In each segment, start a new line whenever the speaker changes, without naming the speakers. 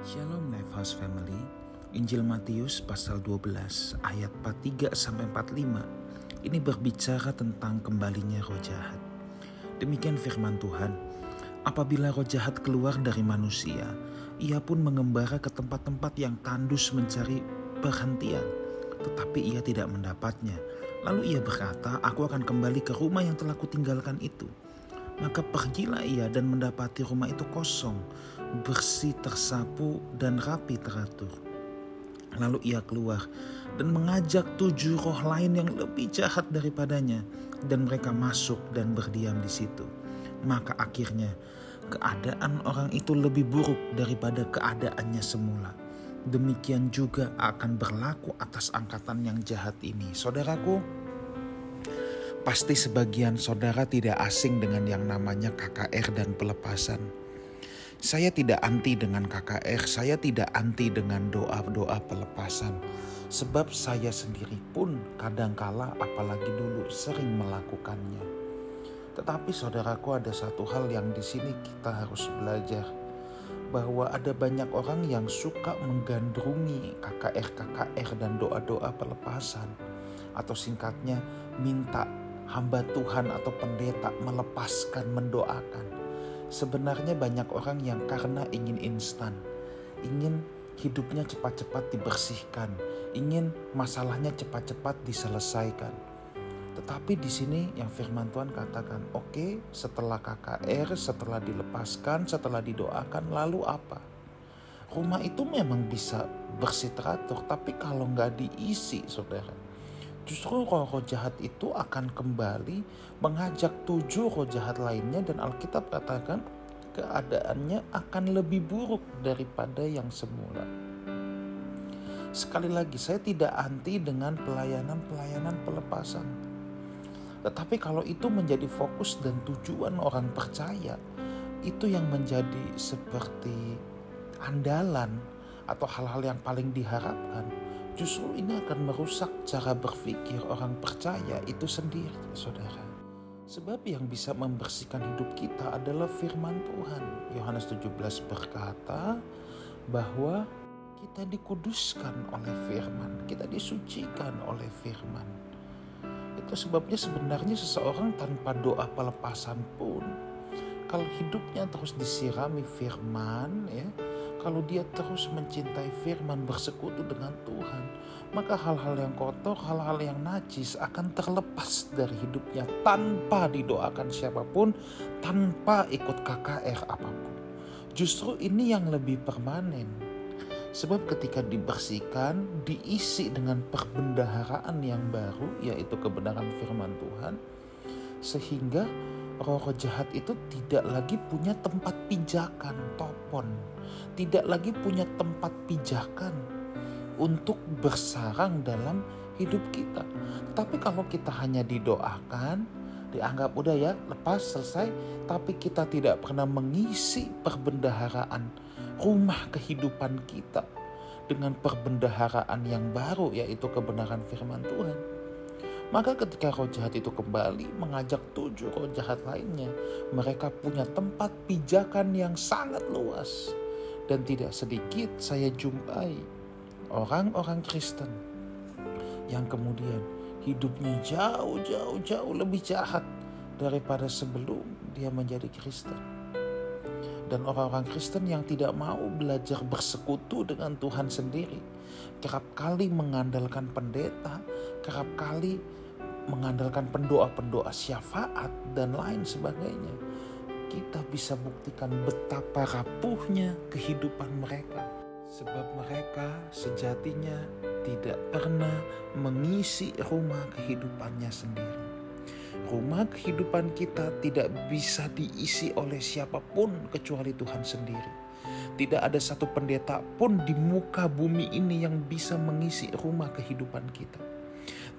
Shalom Lifehouse Family. Injil Matius pasal 12 ayat 43 sampai 45. Ini berbicara tentang kembalinya roh jahat. Demikian firman Tuhan. Apabila roh jahat keluar dari manusia, ia pun mengembara ke tempat-tempat yang tandus mencari perhentian, tetapi ia tidak mendapatnya. Lalu ia berkata, "Aku akan kembali ke rumah yang telah kutinggalkan itu." Maka pergilah ia dan mendapati rumah itu kosong, bersih tersapu dan rapi teratur. Lalu ia keluar dan mengajak tujuh roh lain yang lebih jahat daripadanya dan mereka masuk dan berdiam di situ. Maka akhirnya keadaan orang itu lebih buruk daripada keadaannya semula. Demikian juga akan berlaku atas angkatan yang jahat ini. Saudaraku, Pasti sebagian saudara tidak asing dengan yang namanya KKR dan pelepasan. Saya tidak anti dengan KKR, saya tidak anti dengan doa-doa pelepasan. Sebab saya sendiri pun kadangkala apalagi dulu sering melakukannya. Tetapi saudaraku ada satu hal yang di sini kita harus belajar bahwa ada banyak orang yang suka menggandrungi KKR-KKR dan doa-doa pelepasan atau singkatnya minta hamba Tuhan atau pendeta melepaskan, mendoakan. Sebenarnya banyak orang yang karena ingin instan, ingin hidupnya cepat-cepat dibersihkan, ingin masalahnya cepat-cepat diselesaikan. Tetapi di sini yang firman Tuhan katakan, oke okay, setelah KKR, setelah dilepaskan, setelah didoakan, lalu apa? Rumah itu memang bisa bersih teratur, tapi kalau nggak diisi saudara, justru roh-roh jahat itu akan kembali mengajak tujuh roh jahat lainnya dan Alkitab katakan keadaannya akan lebih buruk daripada yang semula. Sekali lagi saya tidak anti dengan pelayanan-pelayanan pelepasan. Tetapi kalau itu menjadi fokus dan tujuan orang percaya, itu yang menjadi seperti andalan atau hal-hal yang paling diharapkan justru ini akan merusak cara berpikir orang percaya itu sendiri, saudara. Sebab yang bisa membersihkan hidup kita adalah firman Tuhan. Yohanes 17 berkata bahwa kita dikuduskan oleh firman, kita disucikan oleh firman. Itu sebabnya sebenarnya seseorang tanpa doa pelepasan pun kalau hidupnya terus disirami firman ya, kalau dia terus mencintai firman bersekutu dengan Tuhan, maka hal-hal yang kotor, hal-hal yang najis akan terlepas dari hidupnya tanpa didoakan siapa pun, tanpa ikut KKR apa pun. Justru ini yang lebih permanen. Sebab ketika dibersihkan, diisi dengan perbendaharaan yang baru, yaitu kebenaran firman Tuhan, sehingga roh-roh jahat itu tidak lagi punya tempat pijakan, topon, tidak lagi punya tempat pijakan untuk bersarang dalam hidup kita. Tapi kalau kita hanya didoakan, dianggap udah ya, lepas selesai, tapi kita tidak pernah mengisi perbendaharaan rumah kehidupan kita dengan perbendaharaan yang baru yaitu kebenaran firman Tuhan maka ketika roh jahat itu kembali mengajak tujuh roh jahat lainnya, mereka punya tempat pijakan yang sangat luas. Dan tidak sedikit saya jumpai orang-orang Kristen yang kemudian hidupnya jauh-jauh-jauh lebih jahat daripada sebelum dia menjadi Kristen. Dan orang-orang Kristen yang tidak mau belajar bersekutu dengan Tuhan sendiri, kerap kali mengandalkan pendeta, kerap kali mengandalkan pendoa-pendoa syafaat dan lain sebagainya, kita bisa buktikan betapa rapuhnya kehidupan mereka. Sebab mereka sejatinya tidak pernah mengisi rumah kehidupannya sendiri. Rumah kehidupan kita tidak bisa diisi oleh siapa pun kecuali Tuhan sendiri. Tidak ada satu pendeta pun di muka bumi ini yang bisa mengisi rumah kehidupan kita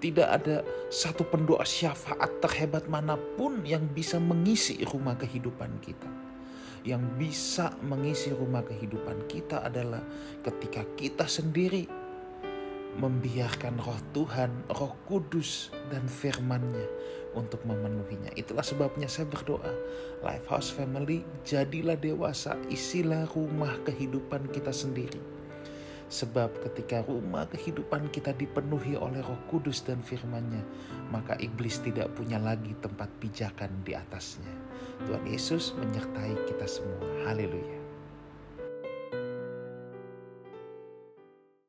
tidak ada satu pendoa syafaat terhebat mana pun yang bisa mengisi rumah kehidupan kita. Yang bisa mengisi rumah kehidupan kita adalah ketika kita sendiri membiarkan roh Tuhan, roh kudus dan firmannya untuk memenuhinya. Itulah sebabnya saya berdoa, Lifehouse Family, jadilah dewasa, isilah rumah kehidupan kita sendiri. Sebab ketika rumah kehidupan kita dipenuhi oleh roh kudus dan firmannya, maka iblis tidak punya lagi tempat pijakan di atasnya. Tuhan Yesus menyertai kita semua. Haleluya.